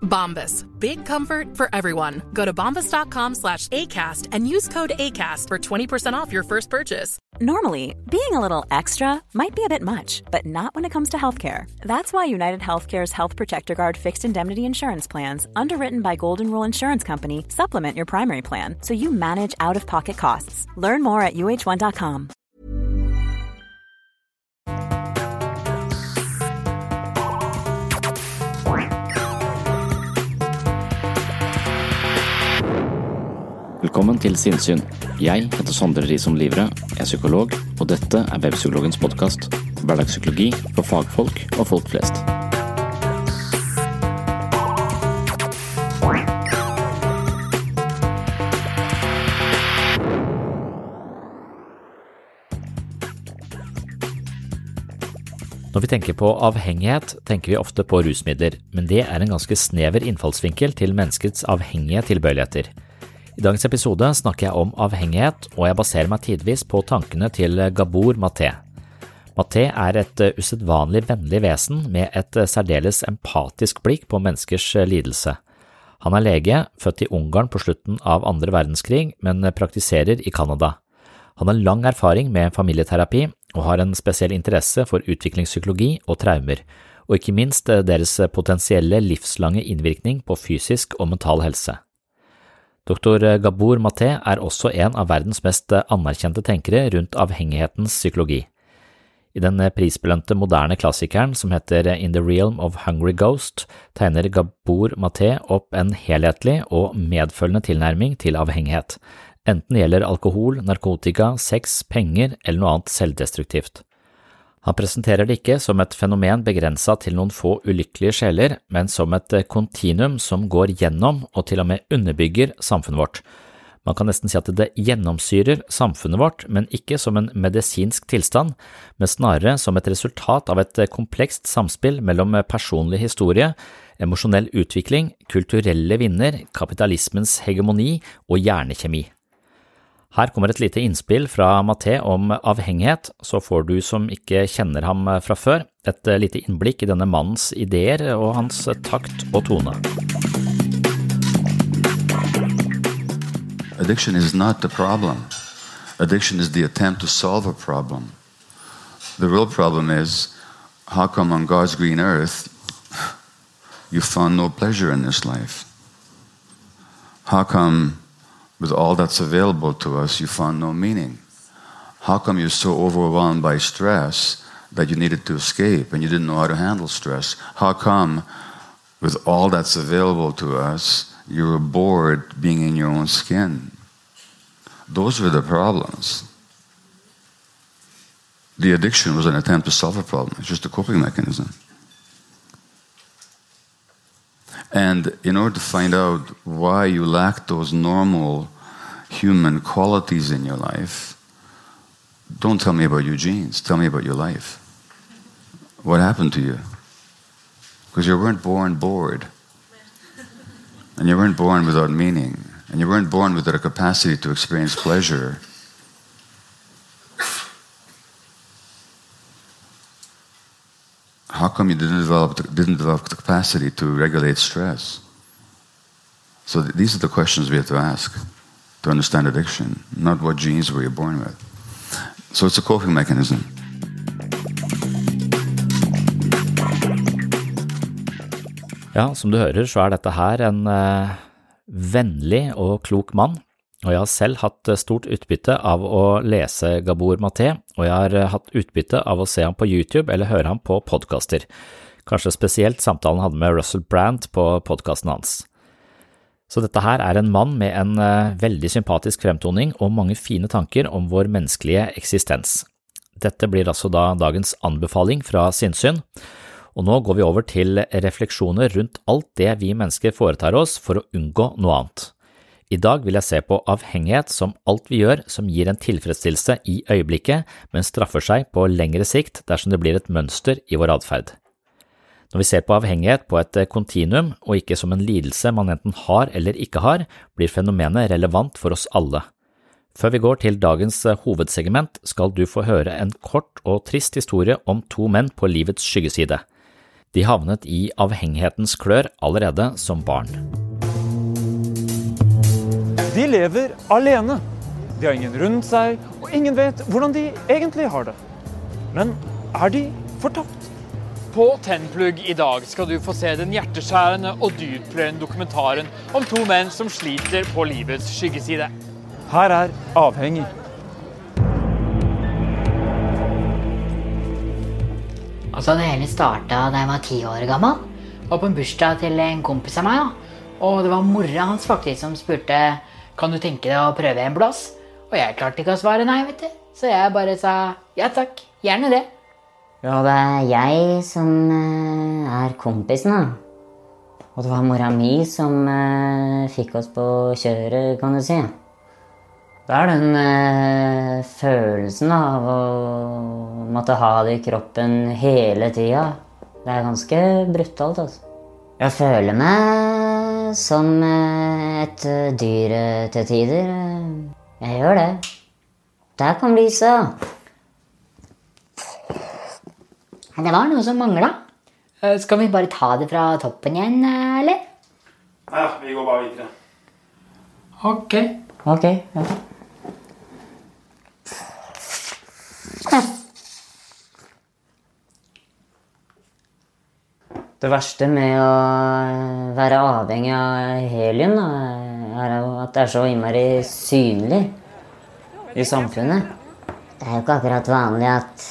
Bombas. Big comfort for everyone. Go to bombas.com slash ACAST and use code ACAST for 20% off your first purchase. Normally, being a little extra might be a bit much, but not when it comes to healthcare. That's why United Healthcare's Health Protector Guard fixed indemnity insurance plans, underwritten by Golden Rule Insurance Company, supplement your primary plan so you manage out of pocket costs. Learn more at uh1.com. Velkommen til Sinnsyn. Jeg heter Sondre Risom Livre, er psykolog, og dette er Webpsykologens podkast. Hverdagspsykologi for fagfolk og folk flest. Når vi tenker på avhengighet, tenker vi ofte på rusmidler, men det er en ganske snever innfallsvinkel til menneskets avhengige tilbøyeligheter. I dagens episode snakker jeg om avhengighet, og jeg baserer meg tidvis på tankene til Gabor Maté. Maté er et eh, usedvanlig vennlig vesen med et eh, særdeles empatisk blikk på menneskers eh, lidelse. Han er lege, født i Ungarn på slutten av andre verdenskrig, men praktiserer i Canada. Han har lang erfaring med familieterapi og har en spesiell interesse for utviklingspsykologi og traumer, og ikke minst deres potensielle livslange innvirkning på fysisk og mental helse. Dr. Gabor Maté er også en av verdens mest anerkjente tenkere rundt avhengighetens psykologi. I den prisbelønte moderne klassikeren som heter In the Realm of Hungry Ghost, tegner Gabor Maté opp en helhetlig og medfølende tilnærming til avhengighet, enten det gjelder alkohol, narkotika, sex, penger eller noe annet selvdestruktivt. Han presenterer det ikke som et fenomen begrensa til noen få ulykkelige sjeler, men som et kontinuum som går gjennom og til og med underbygger samfunnet vårt. Man kan nesten si at det gjennomsyrer samfunnet vårt, men ikke som en medisinsk tilstand, men snarere som et resultat av et komplekst samspill mellom personlig historie, emosjonell utvikling, kulturelle vinder, kapitalismens hegemoni og hjernekjemi. Her kommer et lite innspill fra Maté om avhengighet, så får du som ikke kjenner ham fra før, et lite innblikk i denne mannens ideer og hans takt og tone. Addiction is not the problem. Addiction is the attempt to solve a problem. The real problem is how come on God's green earth you found no pleasure in this life? How come with all that's available to us you found no meaning? How come you're so overwhelmed by stress that you needed to escape and you didn't know how to handle stress? How come with all that's available to us you were bored being in your own skin? Those were the problems. The addiction was an attempt to solve a problem. It's just a coping mechanism. And in order to find out why you lack those normal human qualities in your life, don't tell me about your genes. Tell me about your life. What happened to you? Because you weren't born bored. And you weren't born without meaning. And you weren't born without a capacity to experience pleasure. How come you didn't develop, didn't develop the capacity to regulate stress? So th- these are the questions we have to ask to understand addiction, not what genes were you born with. So it's a coping mechanism. Ja, som du hører så er dette her en eh, vennlig og klok mann. Og jeg har selv hatt stort utbytte av å lese Gabor Maté, og jeg har hatt utbytte av å se ham på YouTube eller høre ham på podkaster, kanskje spesielt samtalen han hadde med Russell Brandt på podkasten hans. Så dette her er en mann med en eh, veldig sympatisk fremtoning og mange fine tanker om vår menneskelige eksistens. Dette blir altså da dagens anbefaling fra sinnssyn, og nå går vi over til refleksjoner rundt alt det vi mennesker foretar oss for å unngå noe annet. I dag vil jeg se på avhengighet som alt vi gjør som gir en tilfredsstillelse i øyeblikket, men straffer seg på lengre sikt dersom det blir et mønster i vår atferd. Når vi ser på avhengighet på et kontinuum og ikke som en lidelse man enten har eller ikke har, blir fenomenet relevant for oss alle. Før vi går til dagens hovedsegment, skal du få høre en kort og trist historie om to menn på livets skyggeside. De havnet i avhengighetens klør allerede som barn. De lever alene. De har ingen rundt seg, og ingen vet hvordan de egentlig har det. Men er de fortapt? På Tennplugg i dag skal du få se den hjerteskjærende og dyptpløyende dokumentaren om to menn som sliter på livets skyggeside. Her er Avhengig. Altså, Det hele starta da jeg var ti år gammel. Var på en bursdag til en kompis av meg. da. Og det var mora hans faktisk som spurte kan du tenke deg å prøve en blås. Og jeg klarte ikke å svare nei, vet du. Så jeg bare sa ja takk, gjerne det. Ja, det er jeg som eh, er kompisen, da. Og det var mora mi som eh, fikk oss på kjøret, kan du si. Det er den eh, følelsen av å måtte ha det i kroppen hele tida. Det er ganske brutalt, altså. Jeg føler meg som eh, et eh, dyr eh, til tider. Jeg gjør det. Der kom Lisa. Det var noe som mangla. Skal vi bare ta det fra toppen igjen, eller? Ja, vi går bare videre. Ok. Ok. ja. Det verste med å være avhengig av helium, da, er at det er så innmari synlig i samfunnet. Det er jo ikke akkurat vanlig at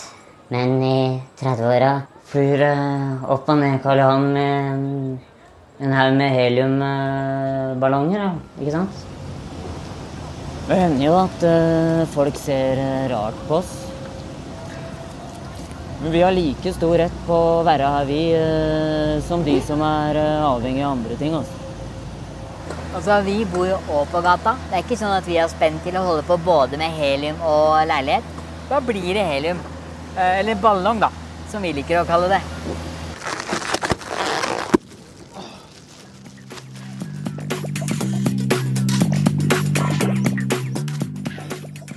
menn i 30-åra flyr eh, opp og ned Karl Johan med en haug med heliumballonger, ikke sant? Det hender jo at eh, folk ser eh, rart på oss. Men vi har like stor rett på å være her, vi, eh, som de som er eh, avhengig av andre ting. Altså. Altså, Vi bor jo òg på gata. Det er ikke sånn at vi er spent til å holde på både med helium og leilighet. Da blir det helium. Eh, Eller ballong, da, som vi liker å kalle det.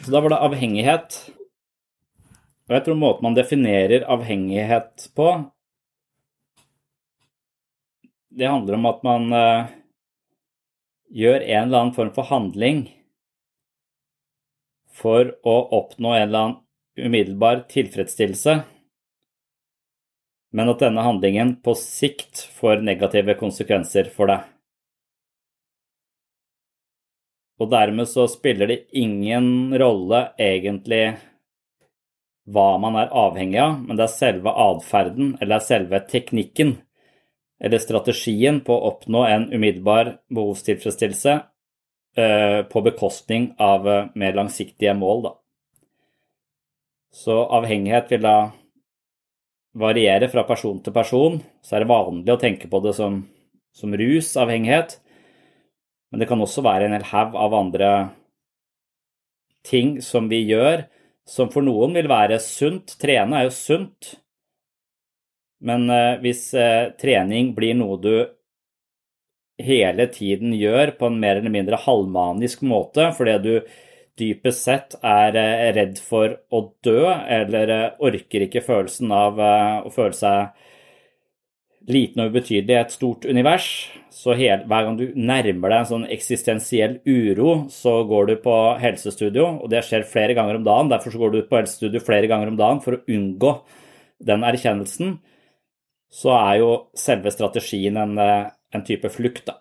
Så da var det avhengighet. Og jeg tror måten man definerer avhengighet på, det handler om at man eh, gjør en eller annen form for handling for å oppnå en eller annen umiddelbar tilfredsstillelse, men at denne handlingen på sikt får negative konsekvenser for deg. Og dermed så spiller det ingen rolle egentlig hva man er avhengig av, men det er selve atferden eller det er selve teknikken eller strategien på å oppnå en umiddelbar behovstilfredsstillelse eh, på bekostning av eh, mer langsiktige mål. Da. Så avhengighet vil da variere fra person til person. Så er det vanlig å tenke på det som, som rusavhengighet, men det kan også være en hel haug av andre ting som vi gjør som for noen vil være sunt. Trene er jo sunt, men eh, hvis eh, trening blir noe du hele tiden gjør på en mer eller mindre halvmanisk måte fordi du dypest sett er eh, redd for å dø eller orker ikke følelsen av å føle seg liten og ubetydelig i et stort univers, så hver gang du nærmer deg en sånn eksistensiell uro, så går du på helsestudio, og det skjer flere ganger om dagen. Derfor går du på helsestudio flere ganger om dagen for å unngå den erkjennelsen. Så er jo selve strategien en, en type flukt, da.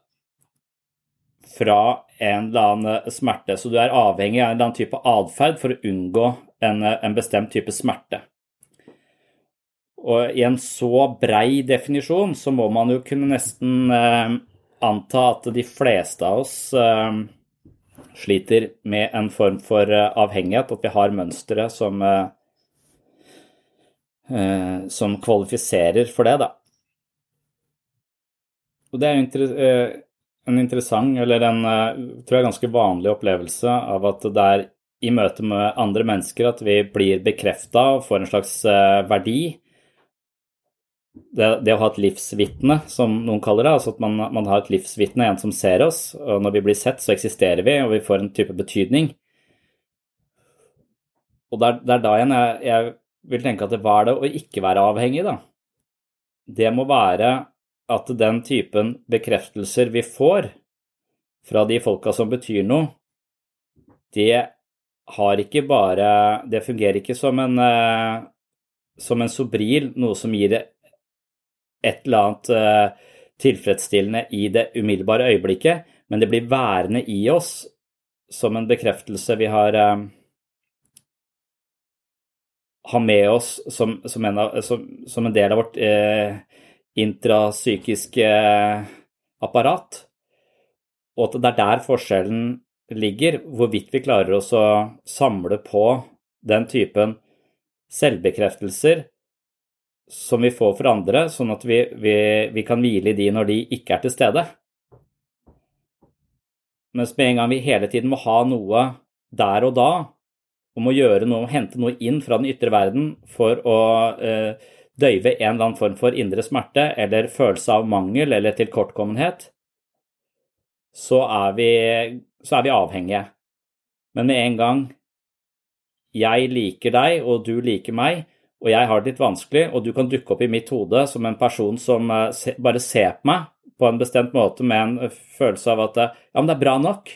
Fra en eller annen smerte. Så du er avhengig av en eller annen type atferd for å unngå en, en, bestemt type smerte. Og i en så brei definisjon så må man jo kunne nesten eh, anta at de fleste av oss eh, sliter med en form for eh, avhengighet, at vi har mønstre som, som kvalifiserer for det, da. Og det er en interessant, eller en tror jeg ganske vanlig opplevelse av at det er i møte med andre mennesker at vi blir bekrefta og får en slags verdi det, det, å ha et livsvitne, som noen kaller det, altså at man, man har et livsvitne, en som ser oss, og når vi blir sett, så eksisterer vi, og vi får en type betydning. Og det er, det er da igjen jeg, jeg, vil tenke at det var det å ikke være avhengig, da. Det må være at den typen bekreftelser vi får fra de folka som betyr noe, det har ikke bare Det fungerer ikke som en, eh, som en sobril, noe som gir et eller annet uh, tilfredsstillende i det umiddelbare øyeblikket, men det blir værende i oss som en bekreftelse vi har, uh, har med oss som, som, en, av, som, som, en, del av vårt eh, intrapsykiske apparat. Og at det er der forskjellen ligger, hvorvidt vi klarer oss å samle på den typen selvbekreftelser som vi får for andre, sånn at vi, vi, vi kan hvile i de når de ikke er til stede. Mens med en gang vi hele tiden må ha noe der og da, og må gjøre noe, hente noe inn fra den ytre verden for å eh, døyve en eller annen form for indre smerte eller følelse av mangel eller tilkortkommenhet, så er vi, så er vi avhengige. Men med en gang jeg liker deg og du liker meg, og jeg har det litt vanskelig, og du kan dukke opp i mitt hode som en person som eh, bare ser på meg på en bestemt måte med en eh, følelse av at eh, ja, men det er bra nok.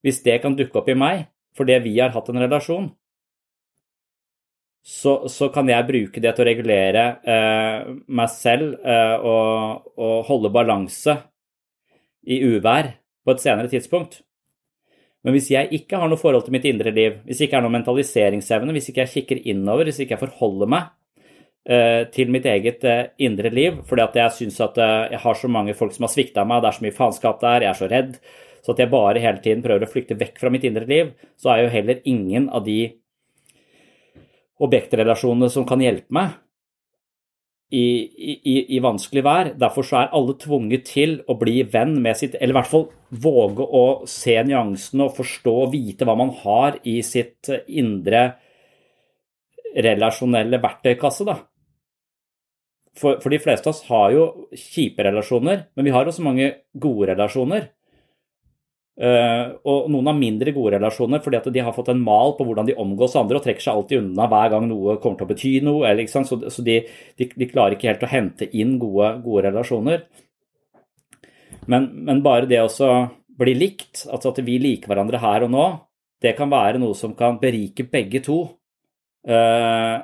Hvis det kan dukke opp i meg fordi vi har hatt en relasjon, så, så kan jeg bruke det til å regulere eh, meg selv eh, og, og holde balanse i uvær på et senere tidspunkt. Men hvis jeg ikke har noe forhold til mitt indre liv, hvis jeg ikke er noe mentaliseringsevne, hvis ikke jeg kikker innover, hvis ikke jeg forholder meg uh, til mitt eget uh, indre liv, fordi at jeg syns at uh, jeg har så mange folk som har svikta meg, det er så mye faenskap der, jeg er så redd, så at jeg bare hele tiden prøver å flykte vekk fra mitt indre liv, så er jo heller ingen av de objektrelasjonene som kan hjelpe meg, i, i, i, vanskelig vær. Derfor så er alle tvunget til å bli venn med sitt Eller i hvert fall våge å se nyansene og forstå og vite hva man har i sitt indre relasjonelle verktøykasse, da. For, for de fleste av oss har jo kjipe relasjoner, men vi har også mange gode relasjoner. Uh, og noen har mindre gode relasjoner fordi at de har fått en mal på hvordan de omgås andre og trekker seg alltid unna hver gang noe kommer til å bety noe. Eller, så, så de, de, de, klarer ikke helt å hente inn gode, gode relasjoner. Men, men, bare det å bli likt, altså at vi liker hverandre her og nå, det kan være noe som kan berike begge to uh,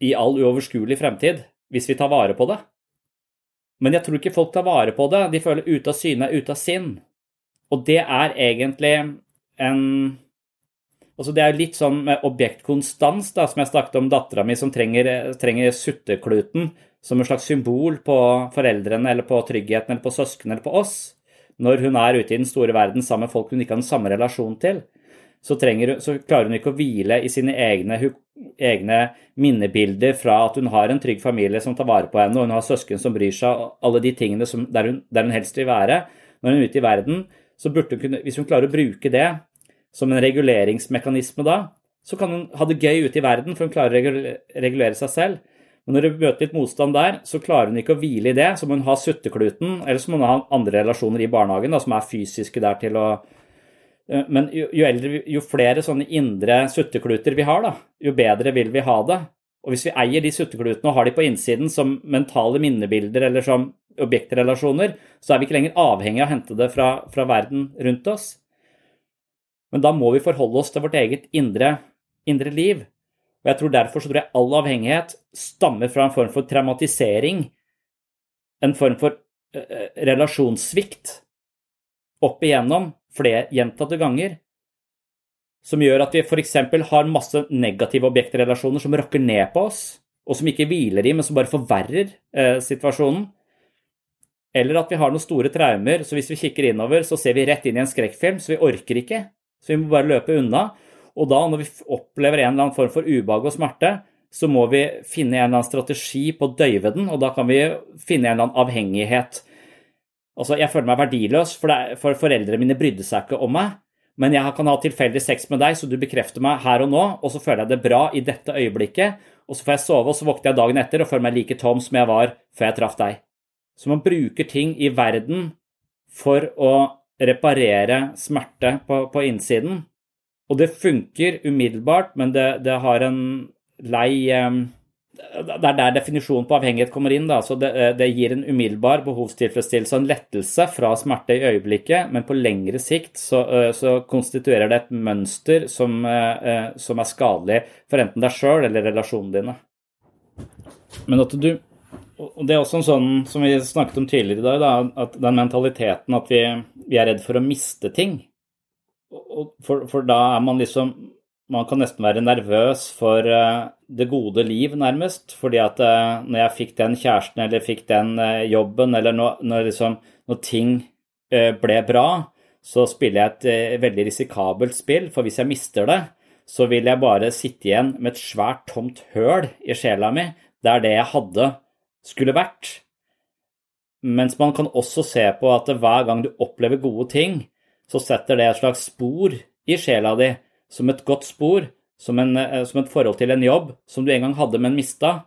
i all uoverskuelig fremtid, hvis vi tar vare på det. Men jeg tror ikke folk tar vare på det. De føler ute av syne, ute av sinn. Og det er egentlig en Altså det er litt sånn med objektkonstans, da, som jeg snakket om dattera mi som trenger, trenger suttekluten som en slags symbol på foreldrene eller på tryggheten eller på søsken eller på oss. Når hun er ute i den store verden sammen med folk hun ikke har den samme relasjon til, så, trenger, så klarer hun ikke å hvile i sine egne, egne, minnebilder fra at hun har en trygg familie som tar vare på henne, og hun har søsken som bryr seg, og alle de tingene som, der, hun, der hun helst vil være. Når hun er ute i verden, så burde hun kunne, hvis hun klarer å bruke det som en reguleringsmekanisme da, så kan hun ha det gøy ute i verden, for hun klarer å regulere seg selv. Men når hun møter litt motstand der, så klarer hun ikke å hvile i det. Så må hun ha suttekluten, eller så må hun ha andre relasjoner i barnehagen da, som er fysiske der til å eh, Men jo, jo, eldre, jo flere sånne indre suttekluter vi har, da, jo bedre vil vi ha det. Og hvis vi eier de sutteklutene og har de på innsiden som mentale minnebilder eller som objektrelasjoner, så er vi ikke lenger avhengig av å hente det fra, fra, verden rundt oss. Men da må vi forholde oss til vårt eget indre, indre liv. Og jeg tror Derfor så tror jeg all avhengighet stammer fra en form for traumatisering, en form for uh, relasjonssvikt. opp igjennom flere gjentatte ganger, som gjør at vi f.eks. har masse negative objektrelasjoner som rokker ned på oss, og som ikke hviler i, men som bare forverrer eh, situasjonen. Eller at vi har noen store traumer, så hvis vi kikker innover, så ser vi rett inn i en skrekkfilm, så vi orker ikke. Så vi må bare løpe unna. Og da, når vi opplever en eller annen form for ubehag og smerte, så må vi finne en eller annen strategi på å døyve den, og da kan vi finne en eller annen avhengighet. Altså, jeg føler meg verdiløs, for, det, for foreldrene mine brydde seg ikke om meg. Men jeg kan ha tilfeldig sex med deg, så du bekrefter meg her og nå, og så føler jeg det bra i dette øyeblikket, og så får jeg sove, og så våkner jeg dagen etter og føler meg like tom som jeg var før jeg traff deg. Så man bruker ting i verden for å reparere smerte på, på innsiden. Og det funker umiddelbart, men det, det har en lei um, det er der definisjonen på avhengighet kommer inn. Da. Så det, eh, det, gir en umiddelbar behovstilfredsstillelse og en lettelse fra smerte i øyeblikket, men på lengre sikt så, eh, så konstituerer det et mønster som, eh, som er skadelig for enten deg sjøl eller relasjonene dine. Men at du og Det er også en sånn som vi snakket om tidligere i dag, da, at den mentaliteten at vi, vi, er redd for å miste ting. For, for da er man liksom man kan nesten være nervøs for eh, det gode liv, nærmest. Fordi at eh, når jeg fikk den kjæresten eller fikk den eh, jobben, eller når, når, liksom, når ting ble bra, så spiller jeg et veldig risikabelt spill. For hvis jeg mister det, så vil jeg bare sitte igjen med et svært tomt høl i sjela mi, Det er det jeg hadde, skulle vært. Mens man kan også se på at hver gang du opplever gode ting, så setter det et slags spor i sjela di som et godt spor, som, en, eh, som, et forhold til en jobb som du en gang hadde, men mista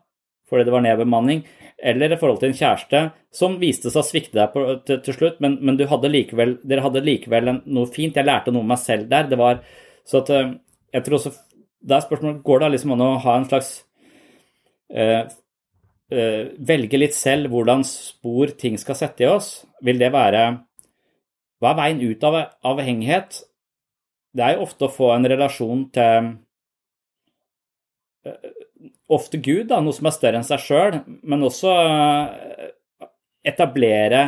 fordi det var nedbemanning, eller et forhold til en kjæreste som viste seg å svikte deg på, til, til, slutt, men, men hadde likevel, dere hadde likevel en, noe fint. Jeg lærte noe om meg selv der. Det var så at eh, jeg tror også Det er spørsmålet går det liksom an å ha en slags uh, Velge litt selv hvordan spor ting skal sette i oss. Vil det være Hva er veien ut av avhengighet? det er jo ofte å få en relasjon til eh, Ofte Gud, da, noe som er større enn seg sjøl, men også eh, etablere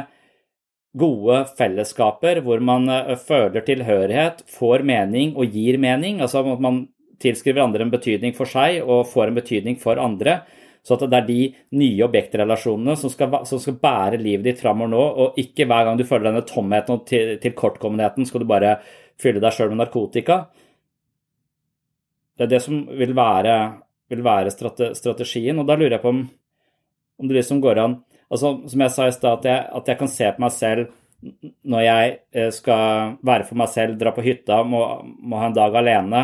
gode fellesskaper hvor man eh, føler tilhørighet, får mening og gir mening. Altså at man tilskriver andre en betydning for seg og får en betydning for andre. Så det er de nye objektrelasjonene som skal, som skal bære livet ditt framover nå, og ikke hver gang du føler denne tomheten og tilkortkommenheten, skal du bare fylle deg sjøl med narkotika. Det er det som vil være, vil være strategien. Og da lurer jeg på om, om det liksom går an altså Som jeg sa i stad, at, at, jeg kan se på meg selv når jeg eh, skal være for meg selv, dra på hytta, må, må ha en dag alene.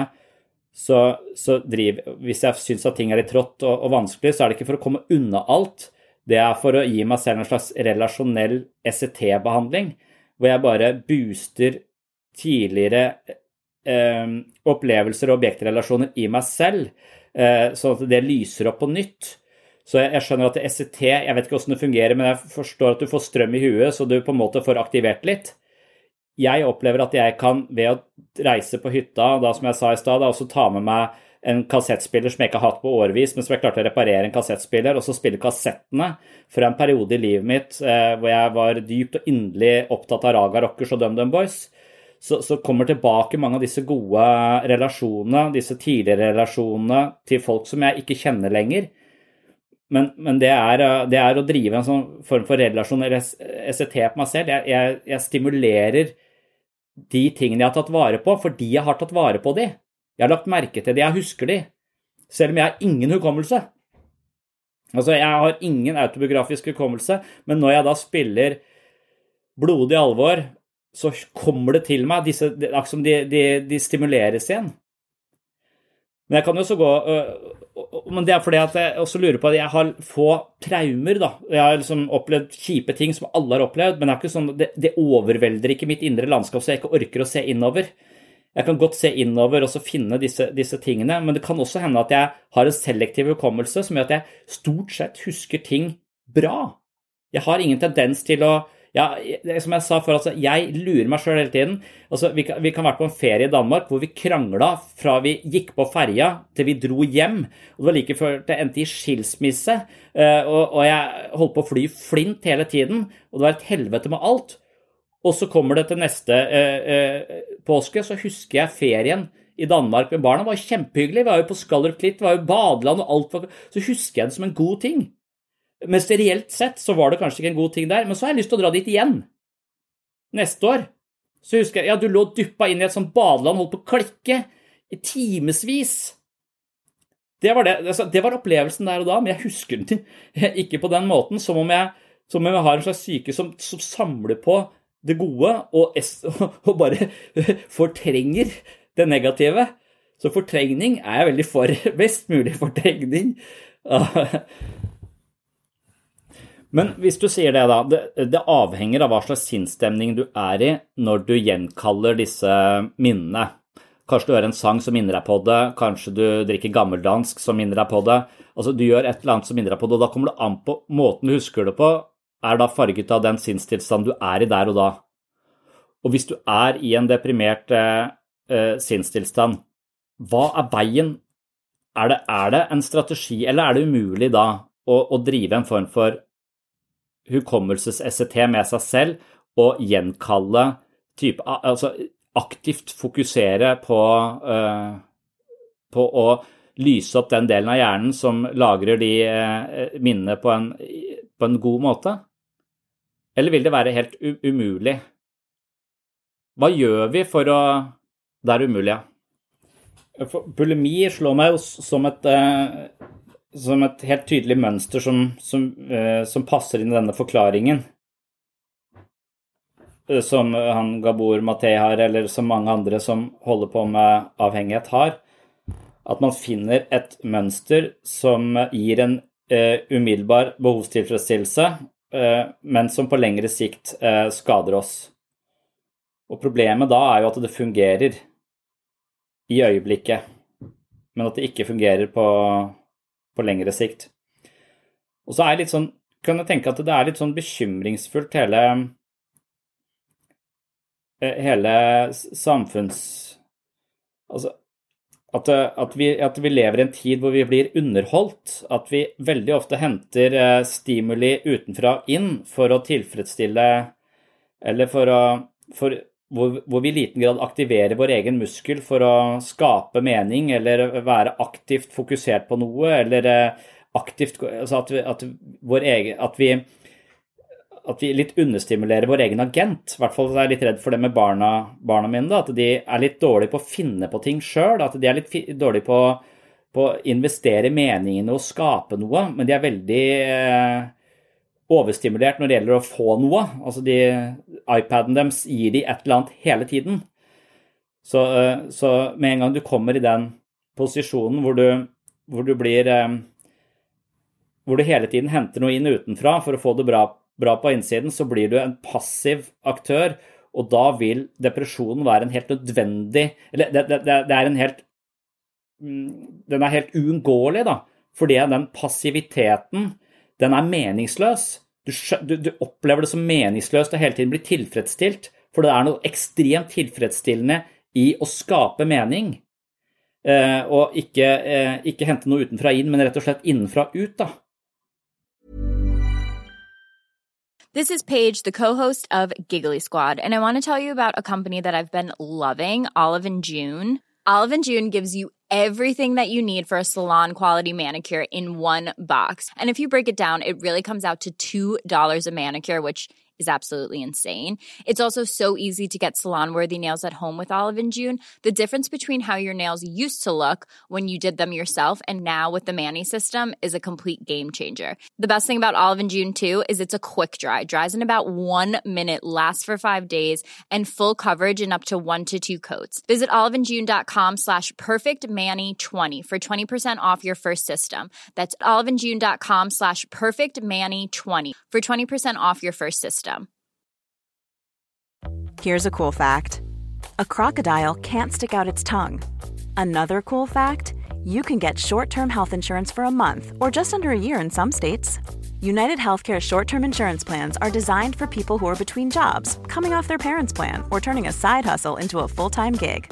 Så, så driver, hvis jeg syns at ting er litt trått og, og vanskelig, så er det ikke for å komme unna alt. Det er for å gi meg selv en slags relasjonell ECT-behandling, hvor jeg bare booster tidligere eh, opplevelser og objektrelasjoner i meg selv, eh, sånn at det lyser opp på nytt. Så jeg, jeg skjønner at SET Jeg vet ikke hvordan det fungerer, men jeg forstår at du får strøm i huet, så du på en måte får aktivert litt. Jeg opplever at jeg kan, ved å reise på hytta, da som jeg sa i stad, også ta med meg en kassettspiller som jeg ikke har hatt på årevis, men som jeg klarte å reparere en kassettspiller, og så spille kassettene fra en periode i livet mitt eh, hvor jeg var dypt og inderlig opptatt av Raga Rockers og DumDum Boys så, så, kommer tilbake mange av disse gode relasjonene, disse tidligere relasjonene til folk som jeg ikke kjenner lenger. Men, men det, er, det, er, å drive en sånn form for relasjon eller SET på meg selv. Jeg, jeg, jeg, stimulerer de tingene jeg har tatt vare på, fordi jeg har tatt vare på de. Jeg har lagt merke til de, jeg husker de. Selv om jeg har ingen hukommelse. Altså, jeg har ingen autobiografisk hukommelse, men når jeg da spiller blodig alvor så kommer det til meg. Disse, de, de, de, stimuleres igjen. Men jeg kan jo også gå Men det er fordi at jeg også lurer på at jeg har få traumer, da. Jeg har liksom opplevd kjipe ting som alle har opplevd, men det, sånn, det, det overvelder ikke mitt indre landskap, så jeg ikke orker å se innover. Jeg kan godt se innover og så finne disse, disse, tingene, men det kan også hende at jeg har en selektiv hukommelse som gjør at jeg stort sett husker ting bra. Jeg har ingen tendens til å ja, som jeg sa før, altså, jeg lurer meg sjøl hele tiden. Altså, vi, kan, vi kan være på en ferie i Danmark hvor vi krangla fra vi gikk på ferja til vi dro hjem. og Det var like før det endte i skilsmisse. Uh, og, og, jeg holdt på å fly flint hele tiden, og det var et helvete med alt. Og så kommer det til neste eh, eh, påske, så husker jeg ferien i Danmark med barna. Det var kjempehyggelig. Vi var jo på Skallerup Klitt, vi var jo badeland og alt. Så husker jeg det som en god ting. Mens reelt sett så var det kanskje ikke en god ting der. Men så har jeg lyst til å dra dit igjen. Neste år. Så husker jeg ja, du lå dyppa inn i et sånt badeland, holdt på å klikke i timevis. Det var, det, altså, det var opplevelsen der og da, men jeg husker den ikke på den måten. Som om jeg, som om jeg har en slags syke som, som samler på det gode og, og, bare fortrenger det negative. Så fortrengning er jeg veldig for. Best mulig fortrengning. Men hvis du sier det, da. Det, det, avhenger av hva slags sinnsstemning du er i når du gjenkaller disse minnene. Kanskje du hører en sang som minner deg på det, kanskje du drikker gammeldansk som minner deg på det. Altså, Du gjør et eller annet som minner deg på det, og da kommer det an på måten du husker det på, er da farget av den sinnstilstanden du er i der og da. Og hvis du er i en deprimert eh, eh, sinnstilstand, hva er veien? Er det, er det, en strategi, eller er det umulig da å, å drive en form for hukommelses-SET med seg selv og gjenkalle type Altså aktivt fokusere på, uh, på å lyse opp den delen av hjernen som lagrer de uh, minnene på en, på en god måte? Eller vil det være helt umulig? Hva gjør vi for å Det er umulig, ja. Bulimi slår meg jo som et, eh, som et helt tydelig mønster som, som, eh, som passer inn i denne forklaringen. Eh, som han Gabor Maté har, eller som mange andre som holder på med avhengighet, har. At man finner et mønster som gir en uh, umiddelbar behovstilfredsstillelse, uh, men som på lengre sikt uh, skader oss. Og problemet da er jo at det fungerer i øyeblikket, men at det ikke fungerer på, lengre sikt. Og så er det litt sånn, kan jeg tenke at det er litt sånn bekymringsfullt hele eh, hele samfunns... Altså at, at, vi, at, vi, lever i en tid hvor vi blir underholdt. At vi veldig ofte henter eh, stimuli utenfra inn for å tilfredsstille Eller for å for, hvor, hvor, vi i liten grad aktiverer vår egen muskel for å skape mening eller være aktivt fokusert på noe, eller eh, aktivt altså at, vi, at, egen, at, vi, at, vi, litt understimulerer vår egen agent. I hvert fall er jeg litt redd for det med barna, barna mine. Da, at de er litt dårlige på å finne på ting sjøl. At de er litt dårlige på, på å investere meningene og skape noe, men de er veldig eh, overstimulert når det gjelder å få noe. Altså de, iPaden deres gir de et eller annet hele tiden. Så, eh, så, med en gang du kommer i den posisjonen hvor du, hvor du blir eh, Hvor du hele tiden henter noe inn utenfra for å få det bra, bra på innsiden, så blir du en passiv aktør. Og da vil depresjonen være en helt nødvendig Eller det, det, det er en helt mm, Den er helt uunngåelig, da. Fordi den passiviteten den er meningsløs. Du, du, du, opplever det som meningsløst å hele tiden bli tilfredsstilt, for det er noe ekstremt tilfredsstillende i å skape mening. Eh, og ikke, eh, ikke, hente noe utenfra inn, men rett og slett innenfra ut, da. This is Paige, the co-host of Giggly Squad, and I want to tell you about a company that I've been loving, Olive and June. Olive and June gives you everything that you need for a salon quality manicure in one box. And if you break it down, it really comes out to $2 a manicure, which is absolutely insane. It's also so easy to get salon worthy nails at home with Olive and June. The difference between how your nails used to look when you did them yourself and now with the Manny system is a complete game changer. The best thing about Olive and June too is it's a quick dry, dries in about one minute, lasts for five days, and full coverage in up to one to two coats. Visit oliveandjune.com slash perfectmanny20 for 20% off your first system. That's oliveandjune.com slash perfectmanny20 for 20% off your first system. Here's a cool fact a crocodile can't stick out its tongue. Another cool fact you can get short term health insurance for a month or just under a year in some states. United Healthcare short term insurance plans are designed for people who are between jobs, coming off their parents' plan, or turning a side hustle into a full time gig.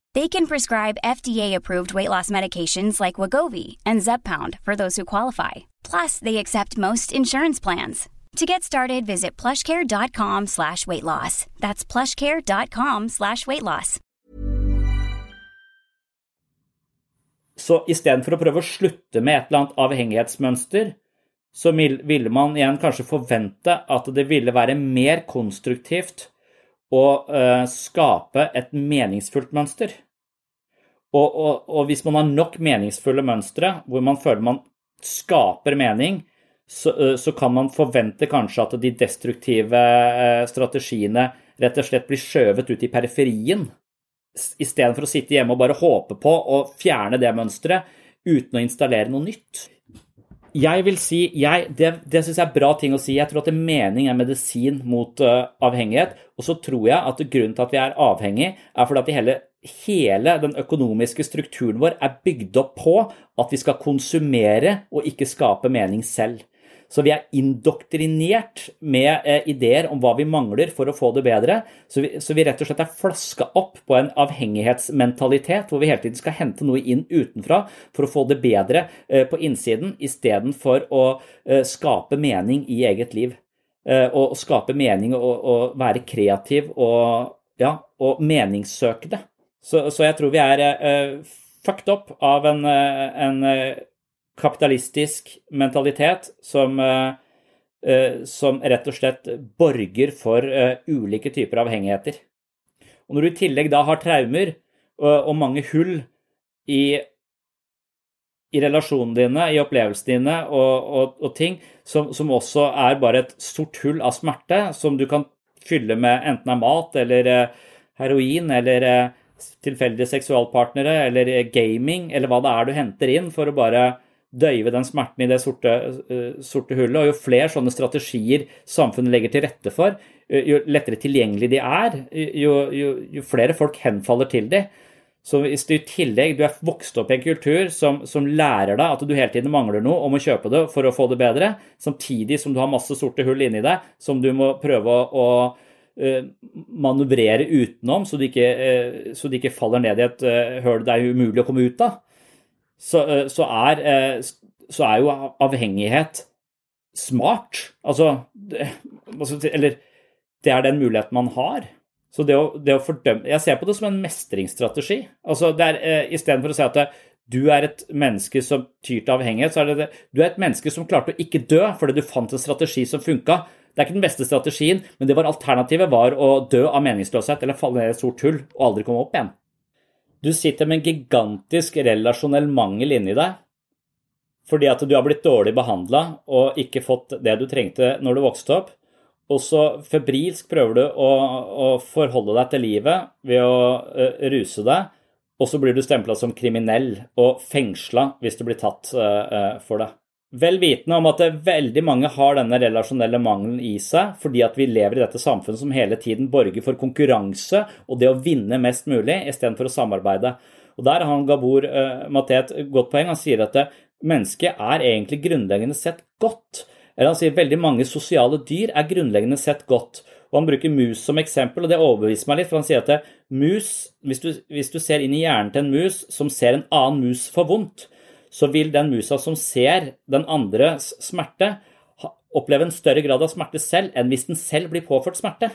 They can prescribe FDA-approved weight loss medications like Wagovi and Zeppound for those who qualify. Plus, they accept most insurance plans. To get started, visit plushcare.com slash weight loss. That's plushcare.com slash weight loss. Så istedenfor å prøve å slutte med et eller annet avhengighetsmønster, så ville man igjen kanskje forvente at det ville være mer konstruktivt å uh, skape et meningsfullt mønster. Og, og, og, hvis man har nok meningsfulle mønstre hvor man føler man skaper mening, så, uh, så, kan man forvente kanskje at de destruktive uh, strategiene rett og slett blir skjøvet ut i periferien. Istedenfor å sitte hjemme og bare håpe på å fjerne det mønsteret uten å installere noe nytt. Jeg vil si, jeg, Det, det syns jeg er bra ting å si. Jeg tror at mening er medisin mot uh, avhengighet. Og så tror jeg at grunnen til at vi er avhengig, er fordi at hele, hele den økonomiske strukturen vår er bygd opp på at vi skal konsumere og ikke skape mening selv. Så vi er indoktrinert med eh, ideer om hva vi mangler for å få det bedre. Så vi, så vi rett og slett er flaska opp på en avhengighetsmentalitet hvor vi hele tiden skal hente noe inn utenfra for å få det bedre eh, på innsiden, istedenfor å eh, skape mening i eget liv. Eh, og skape mening og, og være kreativ og, ja, og meningssøkende. Så, så, jeg tror vi er eh, fucked up av en, eh, en kapitalistisk mentalitet som, eh, eh, som rett og slett borger for eh, ulike typer avhengigheter. Og når du i tillegg da har traumer og mange hull i, i relasjonene dine, i opplevelsene dine og, og, og ting, som, som, også er bare et sort hull av smerte, som du kan fylle med enten av mat eller heroin eller tilfeldige seksualpartnere eller gaming, eller hva det er du henter inn for å bare døyve den smerten i det sorte, uh, sorte, hullet. Og jo flere sånne strategier samfunnet legger til rette for, uh, jo lettere tilgjengelig de er, jo, jo, jo, flere folk henfaller til de. Så hvis du i tillegg du er vokst opp i en kultur som, som, lærer deg at du hele tiden mangler noe og må kjøpe det for å få det bedre, samtidig som du har masse sorte hull inni deg som du må prøve å, å manøvrere utenom, så du, ikke, ikke faller ned i et høl det er umulig å komme ut av, så, så, er, så er jo avhengighet smart. Altså Eller det er den muligheten man har. Så det å, det å fordømme Jeg ser på det som en mestringsstrategi. Altså det er eh, Istedenfor å si at du er et menneske som tyr til avhengighet, så er det det Du er et menneske som klarte å ikke dø fordi du fant en strategi som funka. Det er ikke den beste strategien, men det var alternativet var å dø av meningsløshet eller falle ned i et sort hull og aldri komme opp igjen. Du sitter med en gigantisk relasjonell mangel inni deg fordi at du har blitt dårlig behandla og ikke fått det du trengte når du vokste opp. Og så febrilsk prøver du å, å forholde deg til livet ved å uh, ruse deg, og så blir du stempla som kriminell og fengsla hvis du blir tatt uh, for det. Vel vitende om at veldig mange har denne relasjonelle mangelen i seg, fordi at vi lever i dette samfunnet som hele tiden borger for konkurranse og det å vinne mest mulig, istedenfor å samarbeide. Og Der har Gabor uh, Maté et godt poeng. Han sier at mennesket er egentlig grunnleggende sett godt. Eller han sier veldig mange sosiale dyr er grunnleggende sett godt. Og Han bruker mus som eksempel, og det overbeviser meg litt. for Han sier at mus, hvis du, hvis du ser inn i hjernen til en mus som ser en annen mus for vondt, så vil den musa som ser den andres smerte, oppleve en større grad av smerte selv enn hvis den selv blir påført smerte.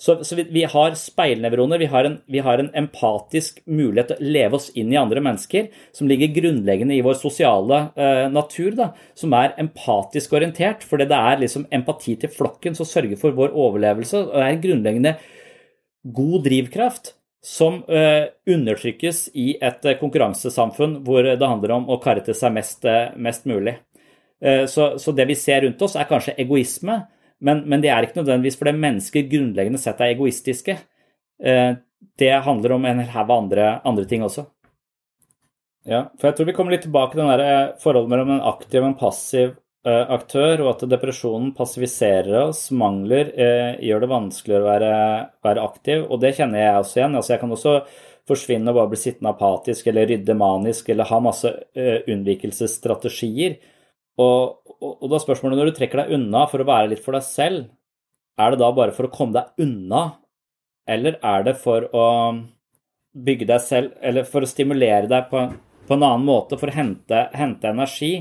Så, så vi, vi, har speilnevroner, vi har, en, vi har, en, empatisk mulighet til å leve oss inn i andre mennesker, som ligger grunnleggende i vår sosiale eh, natur, da, som er empatisk orientert. Fordi det er liksom empati til flokken som sørger for vår overlevelse. og Det er en grunnleggende god drivkraft som uh, undertrykkes i et uh, konkurransesamfunn hvor det handler om å karre til seg mest, uh, mest mulig. Så, så, det vi ser rundt oss, er kanskje egoisme, men, men det er ikke nødvendigvis fordi mennesker grunnleggende sett er egoistiske. Det handler om en haug av andre, andre ting også. Ja, for jeg tror vi kommer litt tilbake til eh, forholdet mellom en aktiv og en passiv aktør, og at depresjonen passiviserer oss, mangler, uh, gjør det vanskeligere å være, være, aktiv. Og det kjenner jeg også igjen. Altså, jeg kan også forsvinne og bare bli sittende apatisk eller rydde manisk eller ha masse uh, unnvikelsesstrategier. Og, og, og da er spørsmålet når du trekker deg unna for å være litt for deg selv, er det da bare for å komme deg unna, eller er det for å bygge deg selv, eller for å stimulere deg på, på en annen måte, for å hente, hente energi?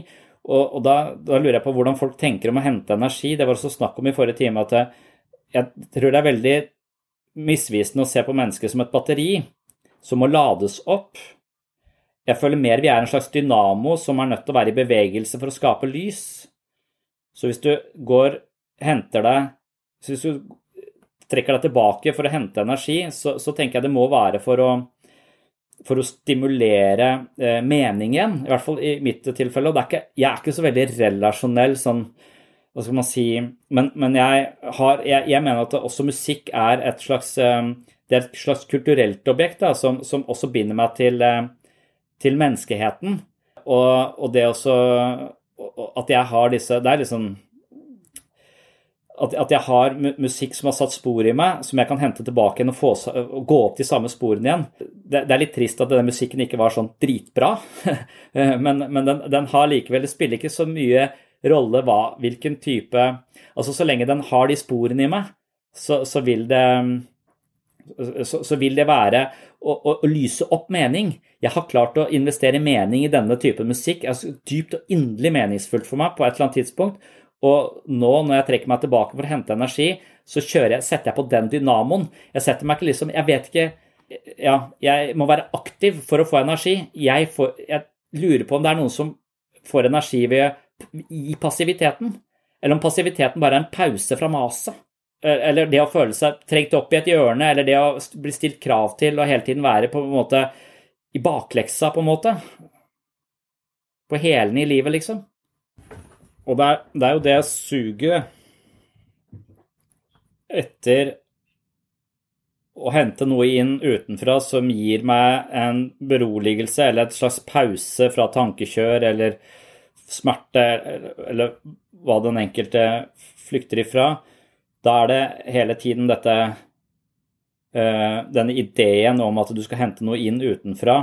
Og, og da, da, lurer jeg på hvordan folk tenker om å hente energi. Det var også snakk om i forrige time at jeg, jeg tror det er veldig misvisende å se på mennesker som et batteri som må lades opp. Jeg føler mer vi er en slags dynamo som er nødt til å være i bevegelse for å skape lys. Så hvis du går, henter deg Hvis du trekker deg tilbake for å hente energi, så, så tenker jeg det må være for å, for å stimulere eh, meningen, i hvert fall i mitt tilfelle. Og ikke, jeg er ikke så veldig relasjonell sånn Hva skal man si Men, men jeg, har, jeg, jeg, mener at også musikk er et slags eh, er et slags kulturelt objekt da, som, som, også binder meg til, eh, til menneskeheten. Og, og det også At jeg har disse Det er liksom at, at, jeg har musikk som har satt spor i meg, som jeg kan hente tilbake igjen og, få, og gå opp de samme sporene igjen. Det, det, er litt trist at denne musikken ikke var sånn dritbra, men, men den, den, har likevel Det spiller ikke så mye rolle hva, hvilken type Altså så lenge den har de sporene i meg, så, så vil det så, så, vil det være å, å, å, lyse opp mening. Jeg har klart å investere mening i denne typen musikk. Altså, dypt og inderlig meningsfullt for meg på et eller annet tidspunkt. Og nå når jeg trekker meg tilbake for å hente energi, så jeg, setter jeg på den dynamoen. Jeg setter meg ikke liksom Jeg vet ikke Ja, jeg må være aktiv for å få energi. Jeg, får, jeg lurer på om det er noen som får energi ved i passiviteten. Eller om passiviteten bare er en pause fra maset. Eller det å føle seg trengt opp i et hjørne, eller det å bli stilt krav til og hele tiden være på en måte i bakleksa, på en måte. På hælene i livet, liksom. Og det er, det er jo det suget etter å hente noe inn utenfra som gir meg en beroligelse eller et slags pause fra tankekjør eller smerte eller, hva den enkelte flykter ifra, da er det hele tiden dette uh, Denne ideen om at du skal hente noe inn utenfra.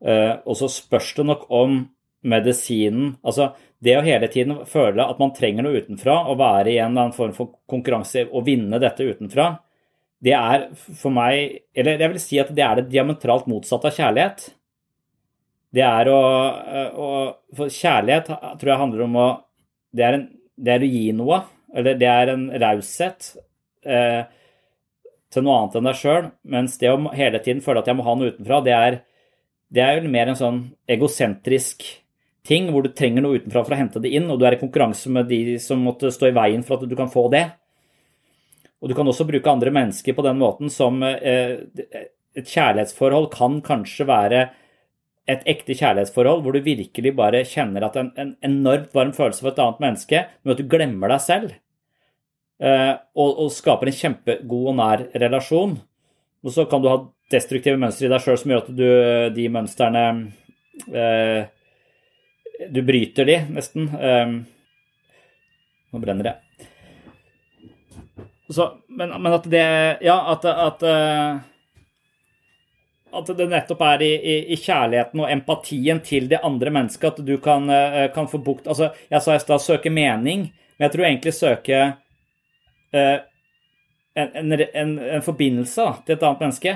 Uh, og så spørs det nok om medisinen Altså, det å hele tiden føle at man trenger noe utenfra, og være i en eller annen form for konkurranse og vinne dette utenfra, det er for meg Eller jeg vil si at det er det diametralt motsatte av kjærlighet. Det er å, å For kjærlighet tror jeg handler om å Det er, en, det er å gi noe. Eller det er en raushet eh, til noe annet enn deg sjøl. Mens det å hele tiden føle at jeg må ha noe utenfra, det er, det er mer en sånn egosentrisk ting hvor du trenger noe utenfra for å hente det inn, og du er i konkurranse med de som måtte stå i veien for at du kan få det. Og du kan også bruke andre mennesker på den måten som eh, Et kjærlighetsforhold kan kanskje være et ekte kjærlighetsforhold hvor du virkelig bare kjenner at en, en enormt varm følelse for et annet menneske, men at du glemmer deg selv. Eh, og, og skaper en kjempegod og nær relasjon. Og så kan du ha destruktive mønstre i deg sjøl som gjør at du, de mønstrene eh, du bryter de, nesten. Um, nå brenner det. Så, men, men, at det Ja, at, at, uh, at det nettopp er i, i, i, kjærligheten og empatien til det andre mennesket at du kan, uh, kan få bukt Altså, jeg sa i stad søke mening, men jeg tror egentlig søke en, en, en, en, forbindelse da, til et annet menneske.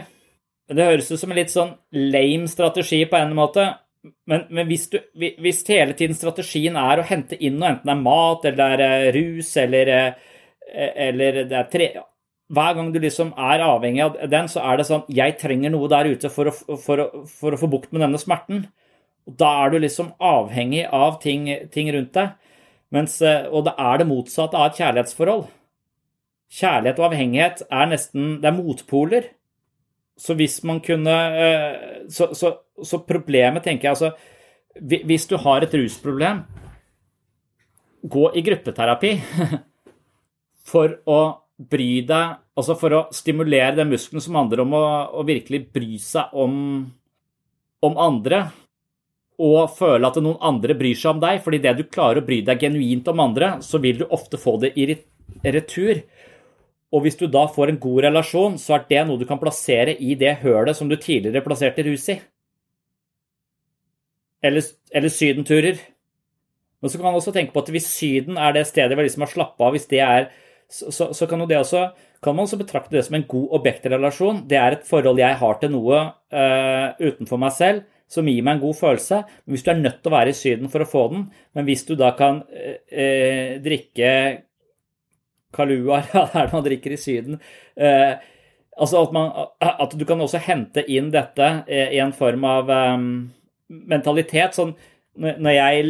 Det høres ut som en litt sånn lame strategi på en måte, men, men hvis, du, hvis, hele tiden strategien er å hente inn noe, enten det er mat eller det er eh, rus eller, eh, eller det er tre Hver gang du liksom er avhengig av den, så er det sånn Jeg trenger noe der ute for å, for å, for å få bukt med denne smerten. Og da er du liksom avhengig av ting, ting rundt deg. Mens, eh, og det er det motsatte av et kjærlighetsforhold. Kjærlighet og avhengighet er nesten Det er motpoler. Så hvis man kunne så, så så problemet, tenker jeg altså Hvis du har et rusproblem, gå i gruppeterapi for å bry deg Altså for å stimulere den muskelen som handler om å, å virkelig bry seg om, om andre. og føle at noen andre bryr seg om deg, fordi det du klarer å bry deg genuint om andre, så vil du ofte få det i retur. Og hvis du da får en god relasjon, så er det noe du kan plassere i det hølet som du tidligere plasserte rus i. Eller, eller sydenturer. Men så kan man også tenke på at hvis Syden er det stedet hvor liksom har slappa av, hvis det er, så, så, så kan, også, kan, man også betrakte det som en god objektrelasjon. Det er et forhold jeg har til noe uh, utenfor meg selv som gir meg en god følelse. Men hvis du er nødt til å være i Syden for å få den, men hvis du da kan uh, drikke Kahlua, ja, det er det man drikker i Syden Eh, Altså at, man, at, du kan også hente inn dette i en form av um, mentalitet. Sånn når jeg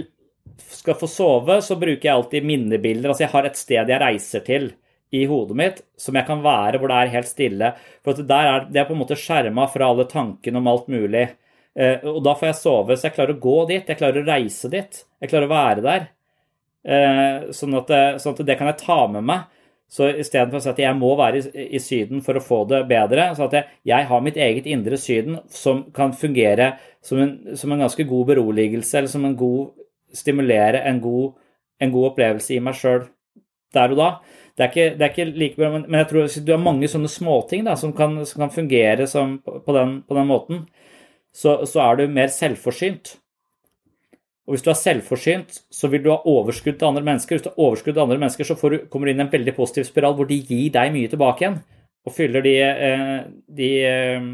skal få sove, så bruker jeg alltid minnebilder. Altså jeg har et sted jeg reiser til i hodet mitt som jeg kan være hvor det er helt stille. For der er, det er på en måte skjerma fra alle tankene om alt mulig. Eh, og da får jeg sove, så jeg klarer å gå dit. Jeg klarer å reise dit. Jeg klarer å være der. Eh, sånn at, sånn at det kan jeg ta med meg. Så istedenfor å si at jeg må være i, Syden for å få det bedre, så at jeg, jeg, har mitt eget indre Syden som kan fungere som en, som en ganske god beroligelse, eller som en god stimulere en god, en god opplevelse i meg sjøl der og da. Det er, ikke, det er ikke, like bra, men, jeg tror du har mange sånne småting som, kan, som kan fungere som, på, den, på, den, måten. Så, så, er du mer selvforsynt. Og hvis du er selvforsynt, så vil du ha overskudd til andre mennesker. Hvis du har overskudd til andre mennesker, så du, kommer du inn i en veldig positiv spiral hvor de gir deg mye tilbake igjen. Og fyller de, eh, de eh,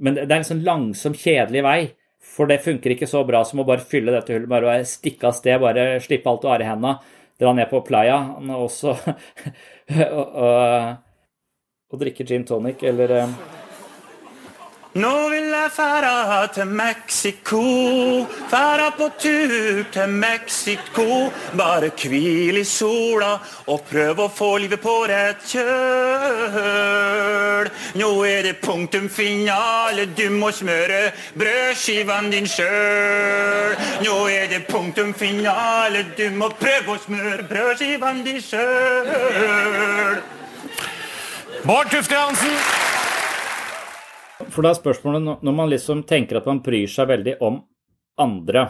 Men det er en sånn langsom, kjedelig vei for det funker ikke så bra som å bare fylle dette hullet, bare stikke av sted, bare slippe alt du har i hendene, dra ned på playa og, og, og, og drikke gin tonic eller eh, nå vil jeg færa til Mexico, færa på tur til Mexico. Bare hvil i sola og prøv å få livet på rett kjøl. Nå er det punktum finale, du må smøre brødskivene din sjøl. Nå er det punktum finale, du må prøve å smøre brødskivene din sjøl. Bård Tufte Hansen. For da er spørsmålet når man liksom tenker at man bryr seg veldig om andre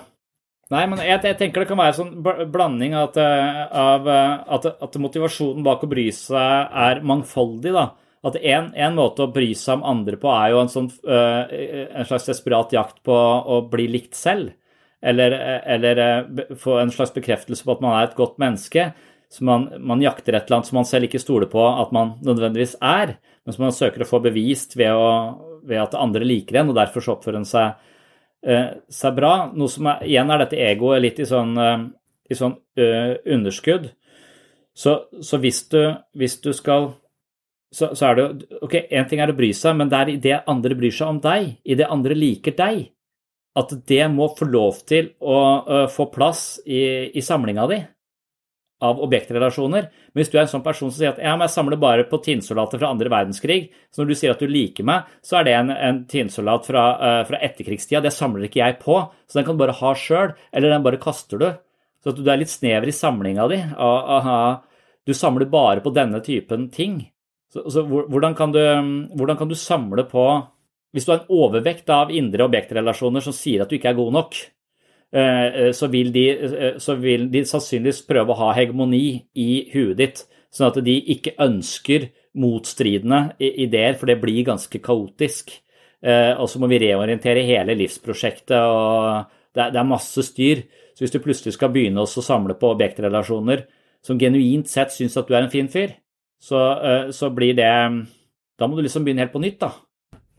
Nei, men jeg, jeg tenker det kan være en sånn blanding av, av at, at, motivasjonen bak å bry seg er mangfoldig. da. At en, en, måte å bry seg om andre på er jo en, sånn, en slags desperat jakt på å bli likt selv. Eller, eller få en slags bekreftelse på at man er et godt menneske. Så man, man, jakter et eller annet som man selv ikke stoler på at man nødvendigvis er, men som man søker å få bevist ved å, ved at andre liker en, og derfor så oppfører en seg, eh, seg bra. Noe som er, igjen er dette egoet litt i sånn, eh, i sånn uh, underskudd. Så, så hvis, du, hvis, du, skal så, så, er det jo Ok, én ting er å bry seg, men det er i det andre bryr seg om deg, i det andre liker deg, at det må få lov til å uh, få plass i, i samlinga di av objektrelasjoner. Men hvis du er en sånn person som sier at ja, men jeg samler bare på tinnsoldater fra andre verdenskrig, så når du sier at du liker meg, så er det en, en tinnsoldat fra, uh, fra etterkrigstida. Det samler ikke jeg på, så den kan du bare ha sjøl, eller den bare kaster du. Så at du er litt snever i samlinga di. Aha, du samler bare på denne typen ting. Så, så hvordan, kan du, hvordan kan du samle på Hvis du har en overvekt av indre objektrelasjoner som sier at du ikke er god nok, så vil, de, eh, så vil de sannsynligvis prøve å ha hegemoni i huet ditt, sånn at de ikke ønsker motstridende ideer, for det blir ganske kaotisk. Og så må vi reorientere hele livsprosjektet, og det er, masse styr. Så hvis du plutselig skal begynne å samle på objektrelasjoner som genuint sett syns at du er en fin fyr, så, så blir det Da må du liksom begynne helt på nytt, da.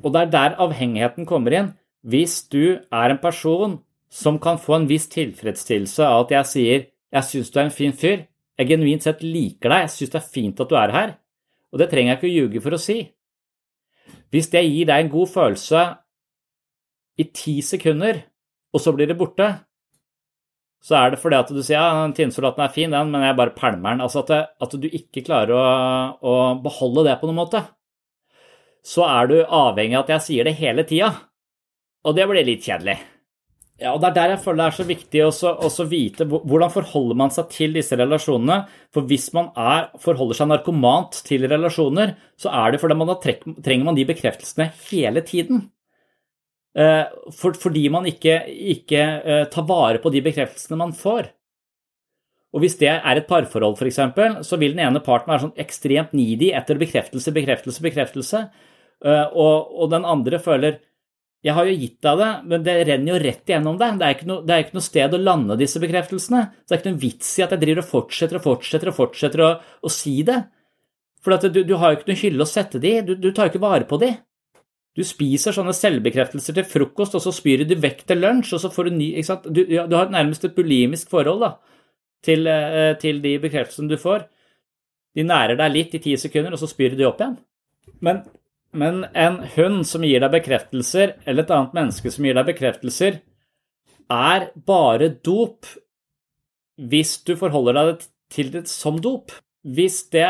Og det er der avhengigheten kommer inn. Hvis du er en person som kan få en viss tilfredsstillelse av at jeg sier 'jeg syns du er en fin fyr', jeg genuint sett liker deg, jeg syns det er fint at du er her, og det trenger jeg ikke å ljuge for å si. Hvis det gir deg en god følelse i ti sekunder, og så blir det borte, så er det fordi at du sier ja, tinnsoldaten er fin, den, men jeg bare pælmer den. Altså at, det, at, du ikke klarer å, å, beholde det på noen måte. Så er du avhengig av at jeg sier det hele tida, og det blir litt kjedelig. Ja, og Det er der jeg føler det er så viktig å vite hvordan forholder man seg til disse relasjonene. For hvis man er, forholder seg narkomant til relasjoner, så er det fordi man da trenger man de bekreftelsene hele tiden. Eh, for, fordi man ikke, ikke eh, tar vare på de bekreftelsene man får. Og Hvis det er et parforhold, f.eks., så vil den ene parten være sånn ekstremt needy etter bekreftelse, bekreftelse, bekreftelse, eh, og, og den andre føler jeg har jo gitt deg det, men det renner jo rett igjennom deg. Det er ikke noe, er ikke noe sted å lande disse bekreftelsene. Så det er ikke noen vits i at jeg driver og fortsetter og fortsetter og fortsetter å, å si det. For du, du, har jo ikke noen hylle å sette de du, du tar jo ikke vare på de. Du spiser sånne selvbekreftelser til frokost, og så spyr du vekk til lunsj, og så får du ny ikke sant? Du, du har nærmest et bulimisk forhold da, til, eh, til de bekreftelsene du får. De nærer deg litt i ti sekunder, og så spyr de opp igjen. Men men en hund som gir deg bekreftelser, eller et annet menneske som gir deg bekreftelser, er bare dop hvis du forholder deg til det som dop. Hvis det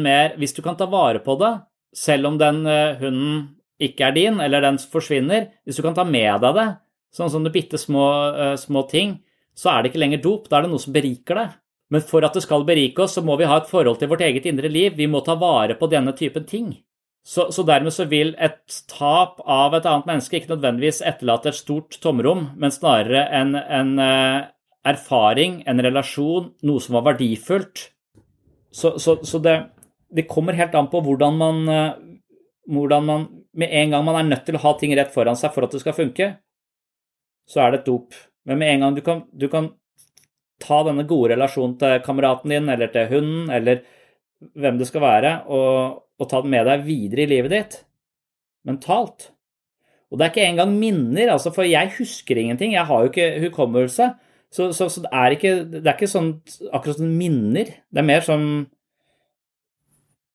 mer Hvis du kan ta vare på det, selv om den eh, hunden ikke er din, eller den forsvinner, hvis du kan ta med deg det, sånn som det bitte små, uh, små ting, så er det ikke lenger dop, da er det noe som beriker deg. Men for at det skal berike oss, så må vi ha et forhold til vårt eget indre liv. Vi må ta vare på denne typen ting. Så, så, dermed så vil et tap av et annet menneske ikke nødvendigvis etterlate et stort tomrom, men snarere en, en uh, erfaring, en relasjon, noe som var verdifullt. Så, så, så det, det, kommer helt an på hvordan man, uh, hvordan man Med en gang man er nødt til å ha ting rett foran seg for at det skal funke, så er det et dop. Men med en gang du kan, du kan ta denne gode relasjonen til kameraten din eller til hunden eller hvem det skal være, og, og ta den med deg videre i livet ditt, mentalt. Og det er ikke engang minner, altså, for jeg husker ingenting. Jeg har jo ikke hukommelse. Så, så, så det, er ikke, det, er ikke, sånn akkurat sånn minner. Det er mer sånn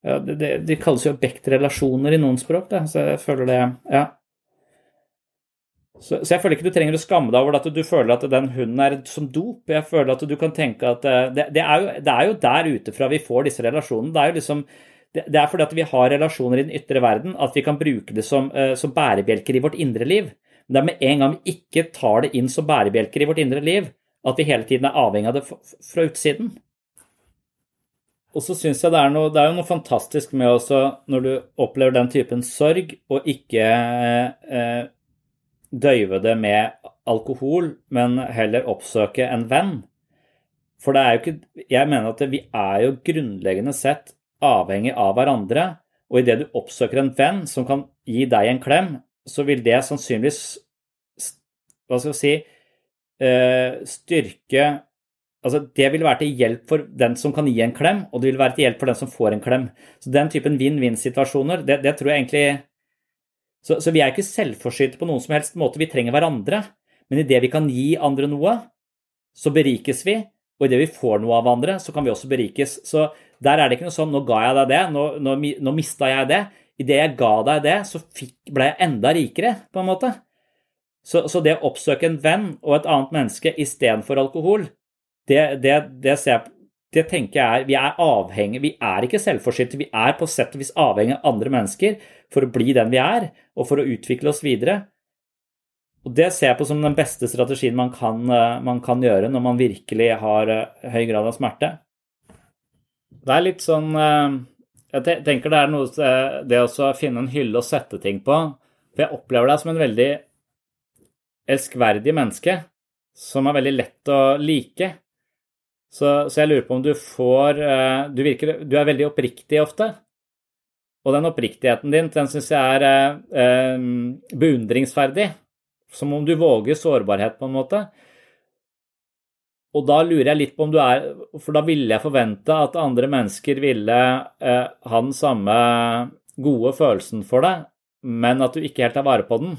ja, det, det, det, kalles jo objektrelasjoner i noen språk, da, så jeg føler det Ja. Så, så, jeg føler ikke du trenger å skamme deg over at du føler at den hunden er som dop. Jeg føler at du kan tenke at eh, det, det, er, jo, det er jo der ute fra vi får disse relasjonene. Det er jo liksom det er fordi at vi har relasjoner i den ytre verden at vi kan bruke det som, eh, som bærebjelker i vårt indre liv. Men det er med en gang vi ikke tar det inn som bærebjelker i vårt indre liv, at vi hele tiden er avhengig av det fra utsiden. Og så syns jeg det er, noe, det er noe fantastisk med også når du opplever den typen sorg, og ikke eh, døyve det med alkohol, men heller oppsøke en venn. For det er jo ikke Jeg mener at vi er jo grunnleggende sett avhengig av hverandre, og idet du oppsøker en venn som kan gi deg en klem, så vil det sannsynligvis hva skal jeg si eh, styrke Altså, det vil være til hjelp for den som kan gi en klem, og det vil være til hjelp for den som får en klem. Så den typen vinn-vinn-situasjoner, det, det, tror jeg egentlig så, så, vi er ikke selvforsynte på noen som helst måte. Vi trenger hverandre. Men idet vi kan gi andre noe, så berikes vi. Og idet vi får noe av andre, så kan vi også berikes. Så der er det ikke noe sånn 'nå ga jeg deg det', 'nå, nå, nå mista jeg det'. Idet jeg ga deg det, så fikk, ble jeg enda rikere, på en måte. Så, så det å oppsøke en venn og et annet menneske istedenfor alkohol, det, det, det, jeg, det, tenker jeg er Vi er avhengige, vi er ikke selvforsynte. Vi er på sett og vis avhengig av andre mennesker for å bli den vi er, og for å utvikle oss videre. Og Det ser jeg på som den beste strategien man kan, man kan gjøre når man virkelig har eh, høy grad av smerte. Det er litt sånn eh, Jeg tenker det er noe eh, Det å finne en hylle å sette ting på. For jeg opplever deg som en veldig elskverdig menneske som er veldig lett å like. Så, så, jeg lurer på om du får eh, du, virker, du er veldig oppriktig ofte. Og den oppriktigheten din, den syns jeg er eh, beundringsverdig. Som om du våger sårbarhet, på en måte. Og da lurer jeg litt på om du er For da ville jeg forvente at andre mennesker ville eh, ha den samme gode følelsen for deg, men at du ikke helt tar vare på den.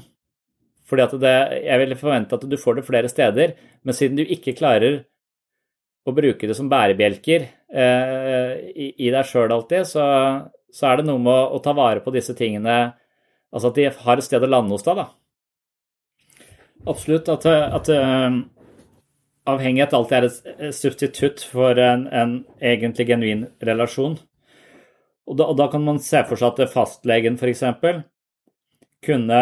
Fordi at det, Jeg ville forvente at du får det flere steder, men siden du ikke klarer å bruke det som bærebjelker eh, i, deg sjøl alltid, så, så, er det noe med å, å, ta vare på disse tingene Altså at de har et sted å lande hos deg, da. Absolutt. At, at eh, avhengighet alltid er et substitutt for en, en egentlig genuin relasjon. Og da, og da, kan man se for seg at fastlegen f.eks. kunne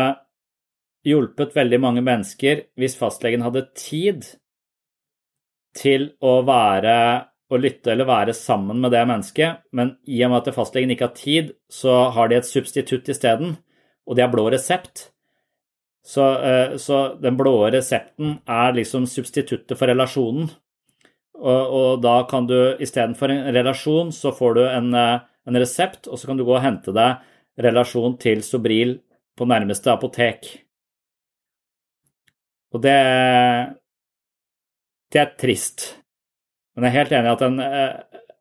hjulpet veldig mange mennesker hvis fastlegen hadde tid til å være å lytte eller være sammen med det mennesket, men i og med at fastlegen ikke har tid, så har de et substitutt isteden, og det er blå resept. Så, uh, så den blå resepten er liksom substituttet for relasjonen. Og, og da kan du istedenfor en relasjon, så får du en, uh, en, resept, og så kan du gå og hente deg relasjon til Sobril på nærmeste apotek. Og det Det er trist. Men jeg er helt enig i at den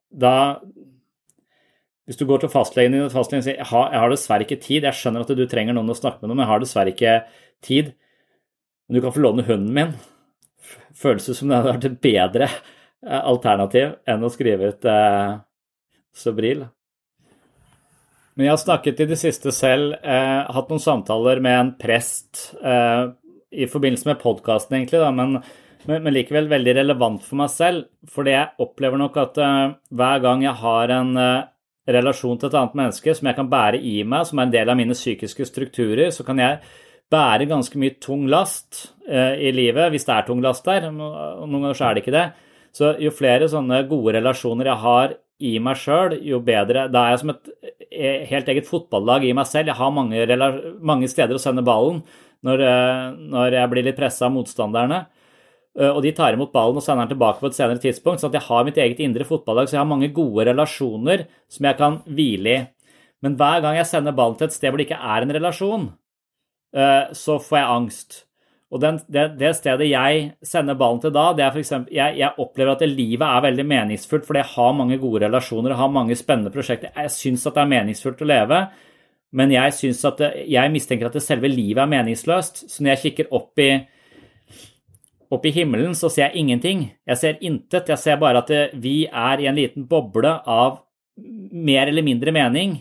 da hvis du går til fastlegen din og fastlegen sier jeg har, jeg har dessverre ikke tid, jeg skjønner at du trenger noen å snakke med, men jeg har dessverre ikke tid, men du kan få låne hunden min, føles det som det hadde vært et bedre eh, alternativ enn å skrive ut eh, Sobril. Men jeg har snakket i det siste selv, eh, hatt noen samtaler med en prest eh, i forbindelse med podkasten, egentlig, da, men, men, men, likevel veldig relevant for meg selv. Fordi jeg opplever nok at uh, hver gang jeg har en uh, relasjon til et annet menneske som jeg kan bære i meg, som er en del av mine psykiske strukturer, så kan jeg bære ganske mye tung last uh, i livet, hvis det er tung last der. Noen ganger så er det ikke det. Så jo flere sånne gode relasjoner jeg har i meg sjøl, jo bedre. Da er jeg som et helt eget fotballag i meg selv. Jeg har mange, mange steder å sende ballen når, når jeg blir litt pressa av motstanderne. Eh, og de tar imot ballen og sender den tilbake på et senere tidspunkt. Så jeg har mitt eget indre fotballag, så jeg har mange gode relasjoner som jeg kan hvile i. Men hver gang jeg sender ballen til et sted hvor det ikke er en relasjon, eh, så får jeg angst. Og den, det, det, stedet jeg sender ballen til da, det er f.eks. Jeg, jeg opplever at livet er veldig meningsfullt fordi jeg har mange gode relasjoner og har mange spennende prosjekter. Jeg syns at det er meningsfullt å leve, men jeg, det, jeg mistenker at det selve livet er meningsløst. Så når jeg kikker opp i Oppe i himmelen så ser jeg ingenting. Jeg ser intet. Jeg ser bare at vi er i en liten boble av mer eller mindre mening.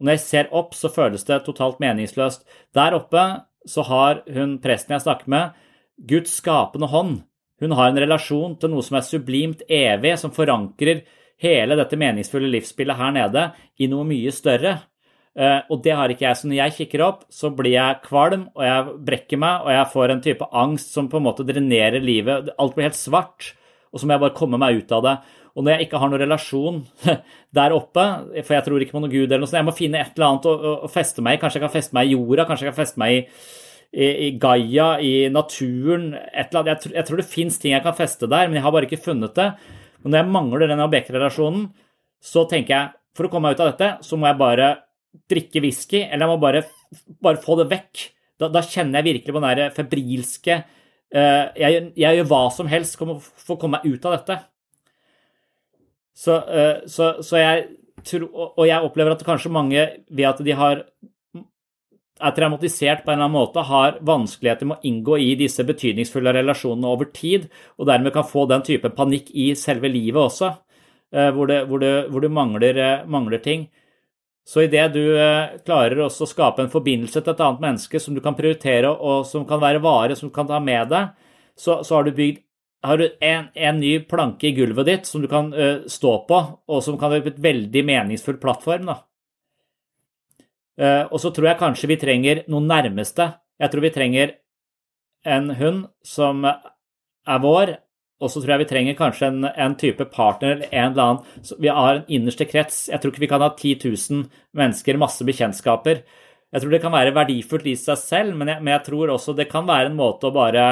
Og når jeg ser opp, så føles det totalt meningsløst. Der oppe så har hun presten jeg snakker med, Guds skapende hånd. Hun har en relasjon til noe som er sublimt evig, som forankrer hele dette meningsfulle livsspillet her nede i noe mye større. Eh, og det har ikke jeg. Så når jeg kikker opp, så blir jeg kvalm, og jeg brekker meg, og jeg får en type angst som på en måte drenerer livet. Alt blir helt svart, og så må jeg bare komme meg ut av det. Og når jeg ikke har noen relasjon der oppe, for jeg tror ikke på noe gud eller noe sånt, jeg må finne et eller annet å, å feste meg i. Kanskje jeg kan feste meg i jorda, kanskje jeg kan feste meg i, i, i Gaia, i naturen et eller annet. Jeg, jeg tror det fins ting jeg kan feste der, men jeg har bare ikke funnet det. Og når jeg mangler den objektrelasjonen, så tenker jeg for å komme meg ut av dette, så må jeg bare drikke whisky, eller jeg må bare, bare få det vekk. Da, da, kjenner jeg virkelig på den der febrilske uh, jeg, jeg, gjør hva som helst for å komme meg ut av dette. Så, uh, så, så jeg tror Og jeg opplever at kanskje mange, ved at de har er traumatisert på en eller annen måte, har vanskeligheter med å inngå i disse betydningsfulle relasjonene over tid, og dermed kan få den type panikk i selve livet også, uh, hvor, hvor du mangler, mangler ting. Så idet du eh, klarer å skape en forbindelse til et annet menneske som du kan prioritere, og som kan være vare, som du kan ta med deg, så, så har du bygd har du en, en, ny planke i gulvet ditt som du kan uh, stå på, og som kan være et veldig meningsfull plattform. Da. Uh, og så tror jeg kanskje vi trenger noen nærmeste. Jeg tror vi trenger en hund som er vår, og så tror jeg vi trenger kanskje en, en, type partner eller en eller annen Vi har en innerste krets. Jeg tror ikke vi kan ha 10 000 mennesker, masse bekjentskaper. Jeg tror det kan være verdifullt i seg selv, men jeg, men jeg tror også det kan være en måte å bare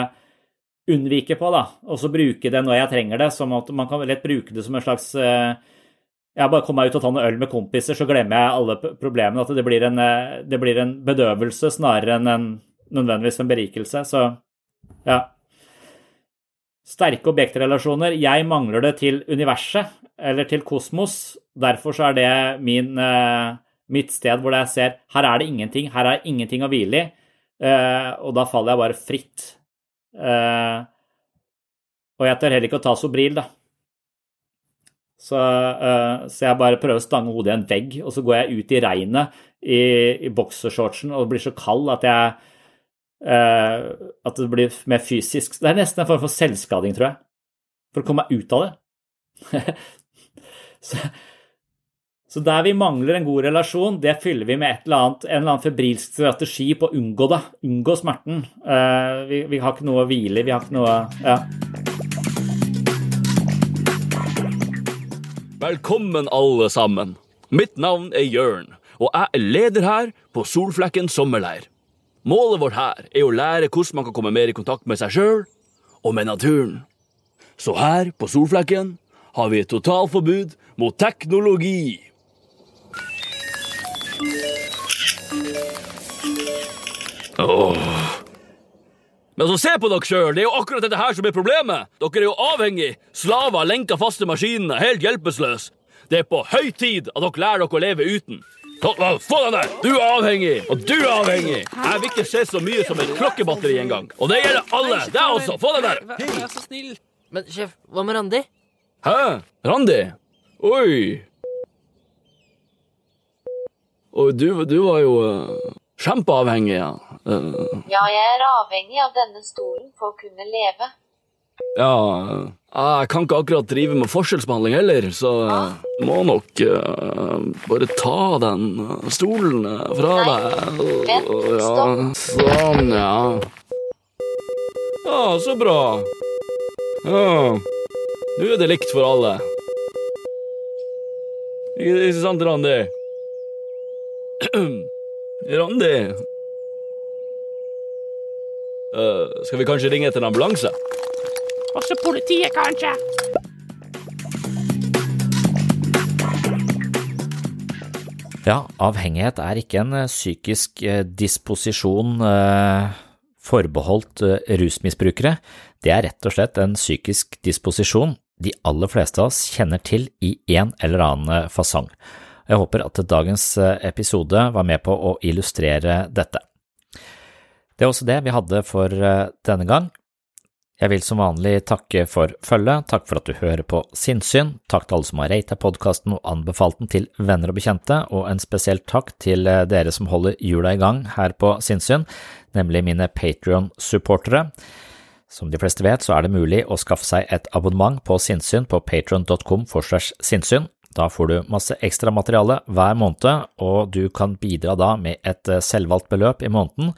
unnvike på, da. Og så bruke det når jeg trenger det. som at Man kan lett bruke det som en slags eh, jeg bare kommer meg ut og tar noe øl med kompiser, så glemmer jeg alle problemene. At det blir en, eh, det blir en bedøvelse snarere enn en, nødvendigvis en berikelse. Så ja sterke objektrelasjoner. Jeg mangler det til universet, eller til kosmos. Derfor så er det min, uh, mitt sted hvor jeg ser her er det ingenting, her er ingenting å hvile i. Uh, og da faller jeg bare fritt. Uh, og jeg tør heller ikke å ta Sobril, da. Så, så, jeg bare prøver å stange hodet i en vegg, og så går jeg ut i regnet i, i boksershortsen og blir så kald at jeg at det blir mer fysisk. Det er nesten en form for selvskading, tror jeg. For å komme meg ut av det. så, så, der vi mangler en god relasjon, det fyller vi med et eller annet, en eller annen febrilsk strategi på å unngå det. Unngå smerten. Uh, vi, vi, har ikke noe å hvile. Vi har ikke noe Ja. Velkommen, alle sammen. Mitt navn er Jørn, og jeg er leder her på Solflekken sommerleir. Målet vårt her er å lære hvordan man kan komme mer i kontakt med seg sjøl og med naturen. Så her på Solflekken har vi et totalforbud mot teknologi. Åh. Men så se på dere sjøl, det er jo akkurat dette her som er problemet. Dere er jo avhengig, slaver lenka fast til maskinene, helt hjelpeløse. Det er på høy tid at dere lærer dere å leve uten. Få den der! Du er avhengig, og du er avhengig. Jeg vil ikke se så mye som et klokkebatteri engang. Og det gjelder alle. Deg også. Få den der. Vær så snill. Men sjef, hva med Randi? Hæ? Randi? Oi. Og du, du var jo uh, kjempeavhengig, ja. Uh, Ja, jeg er avhengig av denne stolen for å kunne leve. ja Jeg kan ikke akkurat drive med forskjellsbehandling heller, så jeg må nok uh, bare ta den uh, stolen uh, fra deg. ja, sånn, ja. Ja, så bra. Ja. Nå er det likt for alle. Ikke sant, Randi? Randi? Uh, skal vi kanskje ringe etter en ambulanse? Også politiet, kanskje? Ja, avhengighet er ikke en eh, psykisk eh, disposisjon eh, forbeholdt eh, rusmisbrukere. Det er rett og slett en psykisk disposisjon de aller fleste av oss kjenner til i en eller annen fasong. Jeg håper at dagens episode var med på å illustrere dette. Det er også det vi hadde for denne gang. Jeg vil som vanlig takke for følget, takk for at du hører på Sinnsyn, takk til alle som har ratet podkasten og anbefalt den til venner og bekjente, og en spesiell takk til eh, dere som holder hjula i gang her på Sinnsyn, nemlig mine Patrion-supportere. Som de fleste vet, så er det mulig å skaffe seg et abonnement på Sinnsyn på patron.com for slash sinnssyn. Da får du masse ekstra materiale hver måned, og du kan bidra da med et eh, selvvalgt beløp i måneden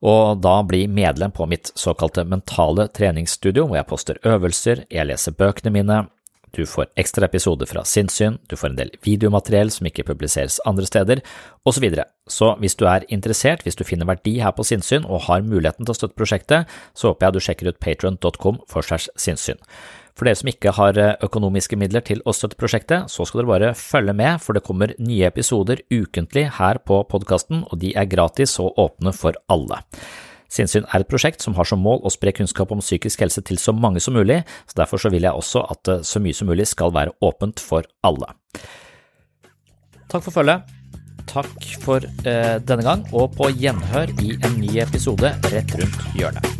og da bli medlem på mitt såkalte mentale treningsstudio, hvor jeg poster øvelser, jeg leser bøkene mine, du får ekstra episoder fra sinnssyn, du får en del videomateriell som ikke publiseres andre steder, osv. Så, videre. så hvis du er interessert, hvis du finner verdi her på sinnssyn og har muligheten til å støtte prosjektet, så håper jeg du sjekker ut patron.com for segs sinnssyn. For dere som ikke har eh, økonomiske midler til å støtte prosjektet, så skal dere bare følge med, for det kommer nye episoder ukentlig her på podkasten, og de er gratis og åpne for alle. Sinnssyn er et prosjekt som har som mål å spre kunnskap om psykisk helse til så mange som mulig, så derfor så vil jeg også at eh, så mye som mulig skal være åpent for alle. Takk for følget. Takk for eh, denne gang, og på gjenhør i en ny episode rett rundt hjørnet.